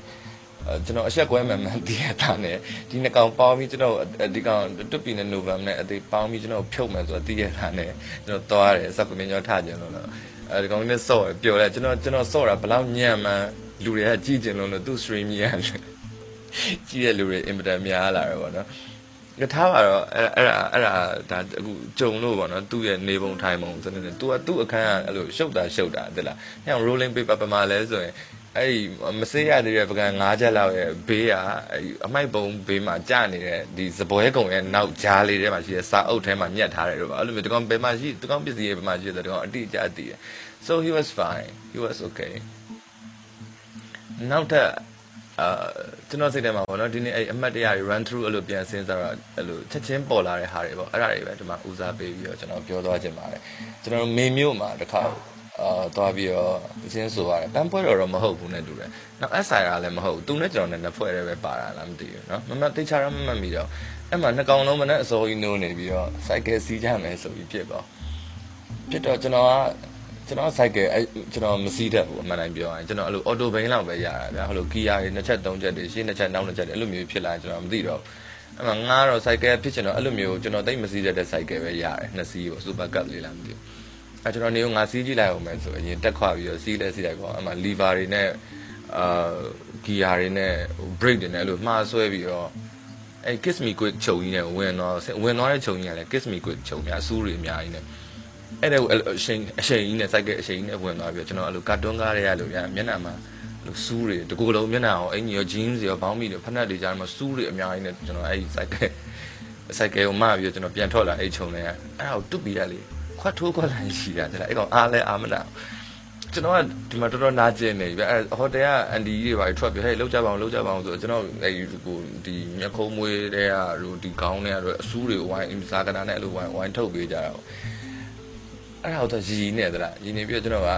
S1: ကျွန်တော်အဆက်ကွဲမှန်မှန်တည်ရတာနဲ့ဒီနှစ်ကောင်ပေါင်းပြီးကျွန်တော်ဒီကောင်တွတ်ပီနဲ့ November နဲ့အသေးပေါင်းပြီးကျွန်တော်ဖြုတ်မယ်ဆိုတော့တည်ရတာနဲ့ကျွန်တော်သွားတယ်စပ်ပမင်းကျော်ထကြလို့တော့အဲဒီကောင်နဲ့ဆော့ပျော်တယ်ကျွန်တော်ကျွန်တော်ဆော့တာဘလောက်ညံ့မှန်းလူတွေကကြည့်ကျင်လို့လို့သူ stream ကြီးရတယ်ကြည့်ရလူတွေအင်မတန်များလာတယ်ပေါ့နော် ကထားပါတော့အဲ့အဲ့ဒါအဲ့ဒါဒါအခုကြုံလို့ပေါ့နော်သူ့ရဲ့နေပုံထိုင်ပုံစနစ်နဲ့ तू ကသူ့အခန်းကအဲ့လိုရှုပ်တာရှုပ်တာတဲ့လားညောင် rolling paper ပမာလဲဆိုရင်အဲ့ဒီမစေးရသေးတဲ့ပကံ၅ချက်လောက်ရဲ့ဘေးကအမိုက်ပုံဘေးမှာကြာနေတဲ့ဒီစပွဲကုံရဲ့နောက်ကြားလေးထဲမှာရှိတဲ့စာအုပ်ထဲမှာညက်ထားတယ်တော့အဲ့လိုမျိုးဒီကောင်ဘယ်မှာရှိဒီကောင်ပစ္စည်းရဲ့ဘယ်မှာရှိတယ်ဒီကောင်အတိအကျသိတယ် so he was fine he was okay နောက်ထပ် အာကျွန်တော်စိတ်ထဲမှာပေါ့နော်ဒီနေ့အဲ့အမှတ်တရတွေ run through အဲ့လိုပြန်စဉ်းစားတော့အဲ့လိုချက်ချင်းပေါ်လာတဲ့ဟာတွေပေါ့အဲ့ဒါတွေပဲဒီမှာဦးစားပေးပြီးတော့ကျွန်တော်ပြောသွားခြင်းပါတယ်ကျွန်တော်မေမျိုးမှာတစ်ခါအာသွားပြီးတော့တချင်းဆိုရတယ်တန်းပွဲတော်တော့မဟုတ်ဘူးနဲ့တူတယ်နောက် SIR လည်းမဟုတ်ဘူးသူနဲ့ကျွန်တော်နဲ့နှစ်ဖွဲ့တည်းပဲပါတာလားမသိဘူးเนาะမမသိချာတော့မမှတ်မိတော့အဲ့မှာနှစ်ကောင်လုံးမနဲ့အစိုးရနိုးနေပြီးတော့ cycle စီးကြမယ်ဆိုပြီးဖြစ်တော့ဖြစ်တော့ကျွန်တော်က ကျွန်တော် cycle အဲကျွန်တော်မစီးတတ်ဘူးအမှန်တိုင်းပြောရင်ကျွန်တော်အဲ့လို auto bane လောက်ပဲရတာဗျာဟိုလို gear တွေနှစ်ချက်သုံးချက်တွေရှေ့နှစ်ချက်နောက်နှစ်ချက်တွေအဲ့လိုမျိုးဖြစ်လာကျွန်တော်မသိတော့အဲ့မှာငါတော့ cycle ဖြစ်ချင်တော့အဲ့လိုမျိုးကျွန်တော်တိတ်မစီးတတ်တဲ့ cycle ပဲရတယ်နှစ်စီးကို super cup လေးလားမသိဘူးအဲကျွန်တော်နေငါစီးကြည့်လိုက်အောင်မယ်ဆိုအရင်တက်ခွာပြီးတော့စီးလဲစီးလိုက်ပေါ့အဲ့မှာ lever တွေနဲ့အာ gear တွေနဲ့ brake တွေနဲ့အဲ့လိုမှားဆွဲပြီးတော့အဲ kiss me quick ချုပ်ကြီးနဲ့ဝင်တော့ဝင်တော့တဲ့ချုပ်ကြီးကလည်း kiss me quick ချုပ်များအဆူးတွေအများကြီးနဲ့ အဲ့ဒါကိုအရှိန်အရှိန်ကြီးနဲ့စိုက်ကဲအရှိန်ကြီးနဲ့ဝင်သွားပြီးတော့ကျွန်တော်အဲ့လိုကာတွန်းကားတွေရလို့ဗျာမျက်နှာမှာလို့စူးတွေတကူလုံးမျက်နှာအောင်အင်ကြီးရော jeans ရောဘောင်းမီတွေဖက်နက်တွေကြားမှာစူးတွေအများကြီးနဲ့ကျွန်တော်အဲ့ဒီစိုက်ကဲစိုက်ကဲကိုမှပြီးတော့ကျွန်တော်ပြန်ထွက်လာအဲ့ချုံလဲအဲ့ဒါကိုတွတ်ပြီးရလေခွတ်ထိုးခွက်လိုက်ရှိတာတဲ့အဲ့ကောင်အားလဲအားမလားကျွန်တော်ကဒီမှာတော်တော်နာကျင်နေပြီအဲဟိုတယ်ကအန်ဒီကြီးတွေပါထွက်ပြီးဟဲ့လောက်ကြပါအောင်လောက်ကြပါအောင်ဆိုကျွန်တော်အဲဒီကိုဒီမျက်ခုံးမွေးတဲ့ဟာတို့ဒီခေါင်းတွေကအဆူးတွေဝိုင်းအင်စာကနာနဲ့အဲ့လိုဝိုင်းဝိုင်းထုတ်ပေးကြတာပေါ့ အဲ့ဒါတော့ရည်နေသလားရည်နေပြီးတော့ကျွန်တော်က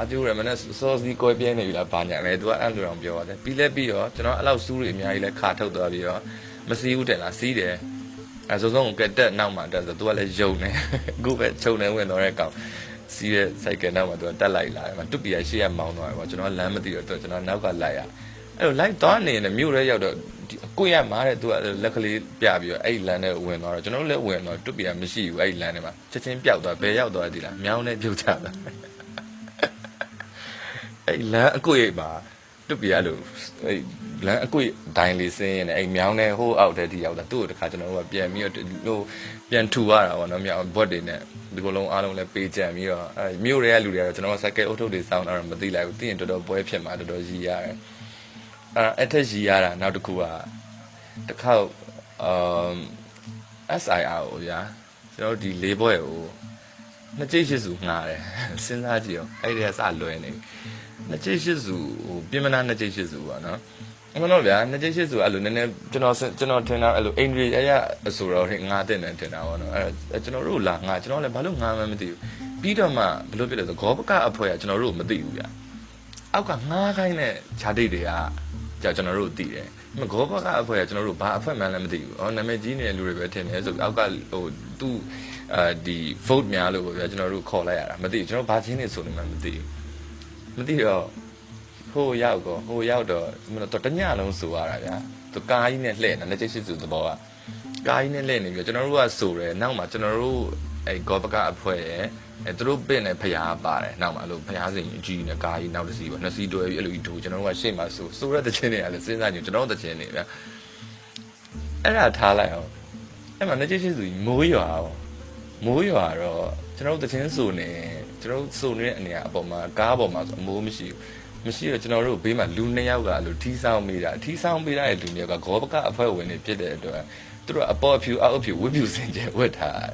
S1: အကျိုးရမနဲ့စောစီကွဲပြဲနေပြီလားဘာညာလဲသူကအဲ့လိုတော့ပြောပါတယ်ပြီးလဲပြီးတော့ကျွန်တော်အဲ့လောက်စူးတွေအများကြီးလဲခါထုတ်သွားပြီးတော့မစီးဘူးတယ်လားစီးတယ်အဲဆိုဆုံးကတက်နောက်မှတက်ဆိုသူကလည်းယုံနေအခုပဲခြုံနေဝင်တော့တဲ့ကောင်စီးတဲ့စိုက်ကယ်နောက်မှာသူကတက်လိုက်လာတယ်မှာတွပီရရှေ့ရမောင်းသွားတယ်ပေါ့ကျွန်တော်လမ်းမသိတော့ကျွန်တော်နောက်ကလိုက်ရ အဲ့လို live သွားနေနေမြို့ရဲရောက်တော့ဒီအကိုရမားတဲ့သူကလက်ကလေးပြပြီးတော့အဲ့လမ်းထဲဝင်သွားတော့ကျွန်တော်တို့လည်းဝင်တော့တွတ်ပြမရှိဘူးအဲ့လမ်းထဲမှာချက်ချင်းပျောက်သွားဘယ်ရောက်သွားသည်လားမြောင်းနဲ့ပြုတ်ချတာအဲ့လမ်းအကိုရမှာတွတ်ပြအဲ့လိုအဲ့လမ်းအကိုဒိုင်းလေးဆင်းရင်အဲ့မြောင်းနဲ့ဟိုးအောက်ထဲထိရောက်တာသူ့ကိုတခါကျွန်တော်တို့ကပြန်ပြီးတော့ဟိုပြန်ထူရတာပေါ့နော်မြောင်းဘွက်တွေနဲ့ဒီကုလုံးအားလုံးလည်းပေးကြံပြီးတော့အဲ့မြို့ရဲကလူတွေကတော့ကျွန်တော်ကစက်ကဲအုတ်ထုပ်တွေစောင်းတာတော့မသိလိုက်ဘူးသိရင်တော်တော်ပွဲဖြစ်မှာတော်တော်ရည်ရတယ် အဲ့အထက်ရည်ရတာနောက်တစ်ခုကတစ်ခေါက်အမ် SIR ကိုဗျာကျွန်တော်ဒီလေးဘွဲကိုနှစ်ကြိတ်ရှိစုငှားတယ်စဉ်းစားကြည့်အောင်အဲ့ဒီကစလွယ်နေနှစ်ကြိတ်ရှိစုဟိုပြင်မနာနှစ်ကြိတ်ရှိစုပေါ့နော်အမှန်တော့ဗျာနှစ်ကြိတ်ရှိစုအဲ့လိုနည်းနည်းကျွန်တော်ကျွန်တော်ထင်တာအဲ့လိုအိန္ဒြေအရအဆိုတော့ငါးတဲ့နဲ့ထင်တာပေါ့နော်အဲ့ကျွန်တော်တို့လာငါကျွန်တော်လည်းဘာလို့ငါမှမသိဘူးပြီးတော့မှဘလို့ဖြစ်လဲဆိုဂောဘကအဖွဲကကျွန်တော်တို့မသိဘူးဗျာ အောက်ကငါးခိုင်းတဲ့ခြာတိတ်တွေကကြာကျွန်တော်တို့သိတယ်မဂောဘကအဖွဲကကျွန်တော်တို့ဘာအဖွဲမှန်းလည်းမသိဘူး။အော်နာမည်ကြီးနေတဲ့လူတွေပဲထင်တယ်ဆိုပြီးအောက်ကဟိုသူ့အာဒီ vote များလို့ပေါ့ဗျာကျွန်တော်တို့ခေါ်လိုက်ရတာမသိဘူးကျွန်တော်ဘာချင်းနေဆိုနေမှမသိဘူး။မသိတော့ဟိုရောက်တော့ဟိုရောက်တော့မလို့တော့တညလုံးဆိုရတာဗျာ။သူကားကြီးနဲ့လှည့်နေလက်ချိတ်ရှိစုသဘောကကားကြီးနဲ့လှည့်နေပြီးကျွန်တော်တို့ကဆိုတယ်နောက်မှကျွန်တော်တို့ အဲဂောဘကအဖွဲရဲ့အဲသူတို့ပင့်နေဖျားပါတယ်နောက်မှအဲ့လိုဖျားစိန်အကြီးနဲ့ကားကြီးနောက်တစ်စီးပေါ့နှစ်စီးတွဲပြီးအဲ့လိုကြီးဒူကျွန်တော်တို့ကရှေ့မှာဆိုဆိုတဲ့တခြင်းတွေကလည်းစဉ်းစားကြည့်ကျွန်တော်တို့တခြင်းတွေဗျာအဲ့ဒါထားလိုက်အောင်အဲ့မှာနှစ်ချက်ရှိစုကြီးမိုးရွာအောင်မိုးရွာတော့ကျွန်တော်တို့တခြင်းဆိုနေကျွန်တော်တို့ဆိုနေတဲ့အနေအပေါ်မှာကားပေါ်မှာဆိုအမိုးမရှိဘူးမရှိတော့ကျွန်တော်တို့ဘေးမှာလူနှစ်ယောက်ကအဲ့လိုထီးဆောင်မိတာထီးဆောင်မိတဲ့လူနှစ်ယောက်ကဂောဘကအဖွဲဝင်နေဖြစ်တဲ့အတွက်သူတို့အပေါ်အဖြူအောက်အဖြူဝတ်ဖြူစင်ကြယ်ဝတ်ထား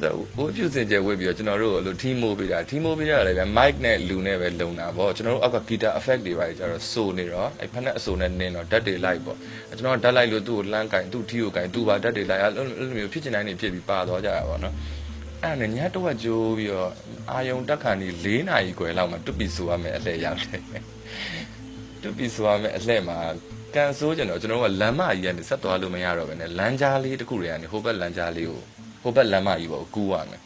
S1: ဆိုဝတ်ဖြူစင်ကြယ်ဝတ်ပြီးတော့ကျွန်တော်တို့အဲ့လိုထီးမိုးပေးတာထီးမိုးပေးတာလည်းပဲ mic နဲ့လူနဲ့ပဲလုံတာပေါ့ကျွန်တော်တို့အောက်က guitar effect တွေပါကြတော့ဆိုနေတော့အဲ့ဖက်နဲ့အဆိုနဲ့နင်းတော့ဓာတ်တွေလိုက်ပေါ့ကျွန်တော်ဓာတ်လိုက်လို့သူ့ကိုလှမ်းကင်သူ့ထီးကိုကင်သူ့ပါဓာတ်တွေလိုက်အဲ့လိုမျိုးဖြစ်ချင်တိုင်းနေဖြစ်ပြီးပါသွားကြတာပေါ့နော်အဲ့နဲ့ညတော့ကြိုးပြီးတော့အာယုံတက်ခါနေ၄နာရီခွဲလောက်မှတွပီဆိုရမယ်အလှည့်ရောက်တယ်တွပီဆိုရမယ်အလှည့်မှာကန်ဆိုးကြတော့ကျွန်တော်ကလမ်းမကြီးကနေဆက်သွားလို့မရတော့ဘဲနဲ့လမ်းကြားလေးတစ်ခုတွေကနေဟိုဘက်လမ်းကြားလေးကို ဟိုဘက်လမ်းမကြီးပေါ့ကူးရမယ်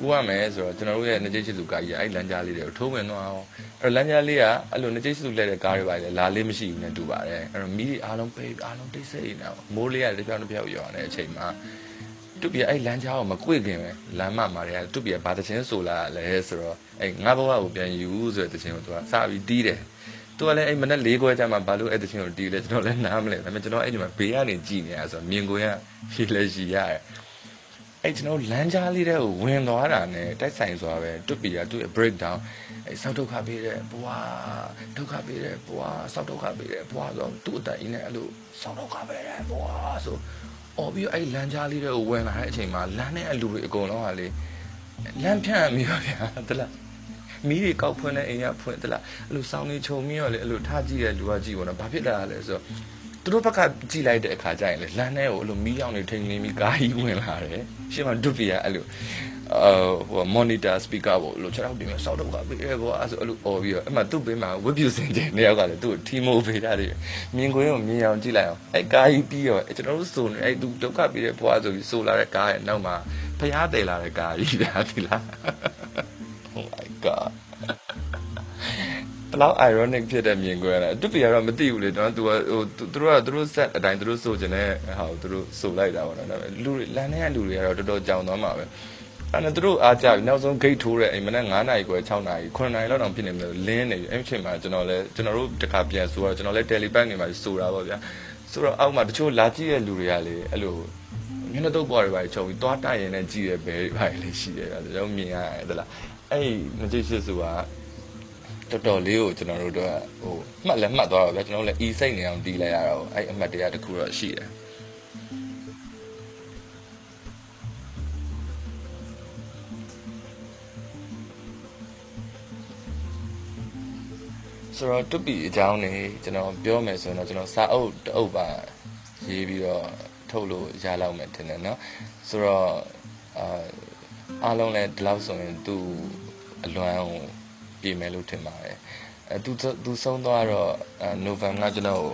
S1: ကူးရမယ်ဆိုတော့ကျွန်တော်တို့ရဲ့နေချိတ်ချစ်သူကားကြီးအဲ့လမ်းကြားလေးတွေကိုထိုးဝင်သွားအောင်အဲ့လမ်းကြားလေးကအဲ့လိုနေချိတ်ချစ်သူလက်တဲ့ကားတွေပါလေလာလေးမရှိဘူးနဲ့တူပါတယ်အဲ့တော့မီးတွေအားလုံးပိတ်အားလုံးတိတ်ဆိတ်နေတာမိုးလေးကတစ်ပြောင်းတစ်ပြောင်းရွာနေတဲ့အချိန်မှာတူပြအဲ့လမ်းကြားကိုမကွေ့ခင်ပဲလမ်းမမှာတွေကတူပြဘာတချင်းဆိုလာလဲဆိုတော့အဲ့ငါဘဝကိုပြန်ယူဆိုတဲ့တချင်းကိုသူကစပြီးတီးတယ်သူကလည်းအဲ့မနေ့၄ခွဲကျမှဘာလို့အဲ့တချင်းကိုတီးလဲကျွန်တော်လည်းနားမလဲဒါပေမဲ့ကျွန်တော်အဲ့ဒီမှာဘေးကနေကြည်နေရဆိုတော့မြင်ကိုရရှိလဲရှိရတယ် အဲ့ကျွန်တော်လမ်းကြားလေးတဲ့ကိုဝင်သွားတာနဲ့တိုက်ဆိုင်စွာပဲတွတ်ပီကသူ့ရဲ့ break down အဲ့ဆောက်ဒုက္ခပေးတဲ့ဘွာဒုက္ခပေးတဲ့ဘွာဆောက်ဒုက္ခပေးတဲ့ဘွာဆိုတော့သူ့အတိုင်နဲ့အဲ့လိုဆောက်ဒုက္ခပေးတဲ့ဘွာဆိုအော်ပြီးအဲ့လမ်းကြားလေးတဲ့ကိုဝင်လာတဲ့အချိန်မှာလမ်းနဲ့အလူတွေအကုန်လုံးဟာလေလမ်းဖြန့်မိပါဗျာတလားမီးတွေကောက်ဖွင့်တဲ့အိမ်ကဖွင့်တလားအဲ့လိုစောင်းနေခြုံပြီးတော့လေအဲ့လိုထားကြည့်တဲ့လူကကြည့်ပေါ့နော်ဘာဖြစ်လာလဲဆိုတော့ သူတို့ဘက်ကကြည့်လိုက်တဲ့အခါကျရင်လေလမ်းထဲကိုအဲ့လိုမီးရောင်တွေထိန်နေပြီးကားကြီးဝင်လာတယ်ရှင်းမဒုပီကအဲ့လိုအာဟို monitor speaker ပေါ့လို့ခြေထောက်တင်ပြီးစောက်တော့ကပေးရဲကွာအဲ့ဆိုအဲ့လိုអော်ပြီးတော့အဲ့မှာသူ့ဘေးမှာဝက်ပြူစင်တဲ့နေရာကလည်းသူ့ထီမိုးပေးတာတွေမြင်ကွင်းကိုမြင်အောင်ကြည့်လိုက်အောင်အဲ့ကားကြီးပြီးတော့ကျွန်တော်တို့စုံနေအဲ့သူဒုက္ခပြီးတဲ့ဘွားဆိုပြီးဆိုလာတဲ့ကားရဲ့နောက်မှာဖျားတယ်လာတဲ့ကားကြီးဗျာဒီလား Oh my god ဘလောက် ironic ဖြစ်တဲ့မြင်ကွင်းလဲတူပီကတော့မသိဘူးလေတော့သူကဟိုသူတို့ကသူတို့ set အတိုင်းသူတို့ဆိုချင်တဲ့ဟာကိုသူတို့ဆိုလိုက်တာပေါ့နော်ဒါပေမဲ့လူတွေလမ်းထဲကလူတွေကတော့တော်တော်ကြောင်သွားမှာပဲအဲ့တော့သူတို့အားကြပြီနောက်ဆုံး gate ထိုးတဲ့အိမ်မနက်9နာရီခွဲ6နာရီ9နာရီလောက်တောင်ဖြစ်နေတယ်လင်းနေပြီအဲ့ဒီအချိန်မှာကျွန်တော်လည်းကျွန်တော်တို့တခါပြန်ဆိုတော့ကျွန်တော်လည်း telepack နေမှာဆိုတာပေါ့ဗျာဆိုတော့အောက်မှာတချို့လာကြည့်တဲ့လူတွေကလေအဲ့လိုမျက်နှာတုပ်ပေါ်တွေပါချုံပြီးသွားတိုက်ရင်လည်းကြည့်ရဘဲတွေပါလေရှိတယ်ဗျာကျွန်တော်မြင်ရတယ်တလားအဲ့မကြည့်ရှိစုကတော် တော်လေးကိုကျွန်တော်တို့တော့ဟိုမှတ်လည်းမှတ်သွားတော့ဗျာကျွန်တော်လည်း e စိတ်နေအောင်တီးလိုက်ရတော့အဲ့အမှတ်တရားတစ်ခုတော့ရှိတယ်ဆိုတော့တွပီအကြောင်းနေကျွန်တော်ပြောမယ်ဆိုရင်တော့ကျွန်တော်စာအုပ်တအုပ်ပါရေးပြီးတော့ထုတ်လို့ရလောက်မယ်ထင်တယ်เนาะဆိုတော့အာအားလုံးလည်းဒီလောက်ဆိုရင်သူ့အလွမ်းကို ပြင်မယ်လို့ထင်ပါတယ်အဲသူသူဆုံးသွားတော့နိုဗ ెంబర్ ကကျွန်တော်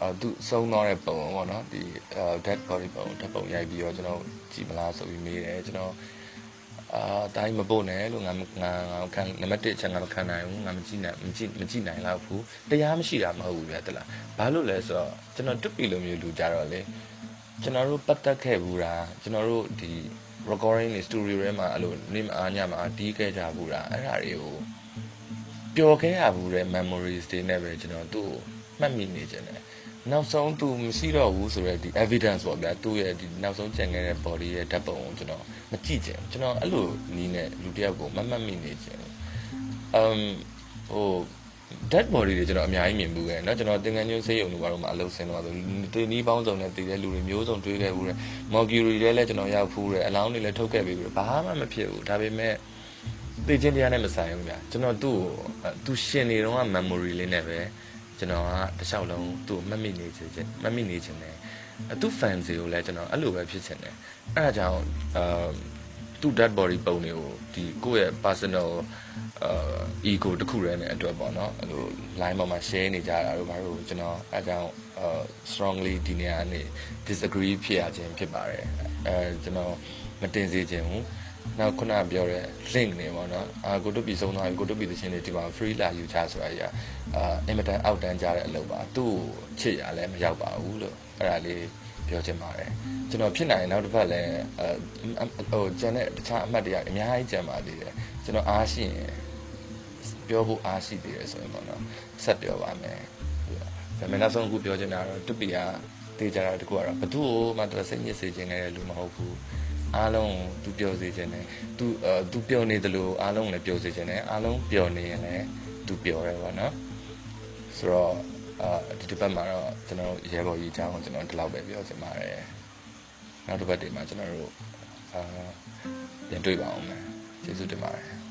S1: အဲသူဆုံးသွားတဲ့ပုံပေါ့နော်ဒီ dead body ပုံဓာတ်ပုံရိုက်ပြီးတော့ကျွန်တော်ကြည်မလားဆိုပြီးမေးတယ်ကျွန်တော်အာတာကြီးမပို့နဲ့လို့ငါမငါငါခံနံပါတ်1အချက်ငါမခံနိုင်ဘူးငါမကြည့်နိုင်မကြည့်မကြည့်နိုင်တော့ဘူးတရားမရှိတာမဟုတ်ဘူးဗျတလားဘာလို့လဲဆိုတော့ကျွန်တော်တွပီလိုမျိုးလူကြတော့လေကျွန်တော်တို့ပတ်သက်ခဲ့ဘူးတာကျွန်တော်တို့ဒီ recording တွေ studio ထဲမှာအဲ့လိုနေမအားညမှာတီးခဲ့ကြဘူးတာအဲ့ဒါတွေကိုပျော်ခဲ့ရဘူးတဲ့ memories တွေနဲ့ပဲကျွန်တော်သူ့ကိုမှတ်မိနေခြင်းတယ်နောက်ဆုံးသူမရှိတော့ဘူးဆိုတော့ဒီ evidence ပေါ့ဗျာသူ့ရဲ့ဒီနောက်ဆုံးကြံခဲ့တဲ့ body ရဲ့ဓာတ်ပုံကိုကျွန်တော်မကြည့်ချင်ကျွန်တော်အဲ့လိုနီးနဲ့လူတစ်ယောက်ကိုမမှတ်မိနေခြင်း um ဟို dead body တွေကျွန်တော်အများကြီးမြင်ဘူးခဲ့เนาะကျွန်တော်တင်ငန်းညိုးဆေးရုံတွေဘာလို့မှအလုပ်ဆင်းတော့ဆိုတင်နီးပေါင်းစုံနဲ့တည်တဲ့လူတွေမျိုးစုံတွေးခဲ့ဘူးတယ် mercury တွေလည်းကျွန်တော်ရောက်ဖူးတယ်အလောင်းတွေလည်းထုတ်ခဲ့ပြီးဘူးဘာမှမဖြစ်ဘူးဒါပေမဲ့သိချင်းတရားနဲ့မဆိုင်ဘူးဗျာကျွန်တော်သူ့ကိုသူရှင်နေတော့က memory လေးနဲ့ပဲကျွန်တော်ကတစ်လျှောက်လုံးသူ့ကိုမှတ်မိနေခြင်းမှတ်မိနေခြင်းတယ်အသူ fans တွေကိုလည်းကျွန်တော်အဲ့လိုပဲဖြစ်ချင်တယ်အဲ့ဒါကြောင့်အာသူ့ dead body ပုံတွေကိုဒီကိုယ့်ရဲ့ personal အာ ego တစ်ခုရဲနဲ့အတွက်ပေါ့နော်အဲ့လို line ပေါ်မှာ share နေကြတာတို့ဘာလို့ကျွန်တော်အဲကြောင့် strongly ဒီနေရာနေ disagree ဖြစ်ရခြင်းဖြစ်ပါတယ်အဲကျွန်တော်မတင်စေခြင်းဘူးနောက်ခုနပြောတဲ့ link နေပေါ့နော်အာကိုတို့ပြည်ဆုံးသွားပြီကိုတို့ပြည်သချင်းတွေဒီမှာ free လာယူချဆိုတာကြီးအာအင်မတန်အောက်တန်းကြတဲ့အလုပ်ပါသူ့ချစ်ရလဲမရောက်ပါဘူးလို့အဲ့ဒါလေးပြောချင်ပါတယ်ကျွန်တော်ဖြစ်နိုင်ရင်နောက်တစ်ပတ်လည်းအဲဟိုကျန်တဲ့တခြားအမှတ်တရအများကြီးကျန်ပါသေးတယ် ကျွန်တော်အားရှိရင်ပြောဖို့အားရှိသေးတယ်ဆိုရင်ပေါ့နော်ဆက်ပြောပါမယ်ဒါပေမဲ့နောက်ဆုံးအခုပြောချင်တာတော့တူပီယာတေးကြတာတကူကတော့ဘသူ့ကိုမှသူစိတ်ညစ်စေခြင်းနဲ့လူမဟုတ်ဘူးအားလုံးသူပြောစေခြင်းနဲ့သူအဲသူပြောနေတယ်လို့အားလုံးလည်းပြောစေခြင်းနဲ့အားလုံးပြောနေရင်လည်းသူပြောရဲပေါ့နော်ဆိုတော့အာဒီတစ်ပတ်မှာတော့ကျွန်တော်ရဲဘော်ကြီးအကြောင်းကိုကျွန်တော်ဒီလောက်ပဲပြောချင်ပါတယ်နောက်တစ်ပတ်တွေမှာကျွန်တော်တို့အာပြန်တွေ့ပါအောင်မယ် ကျေးဇူးတင်ပါတယ်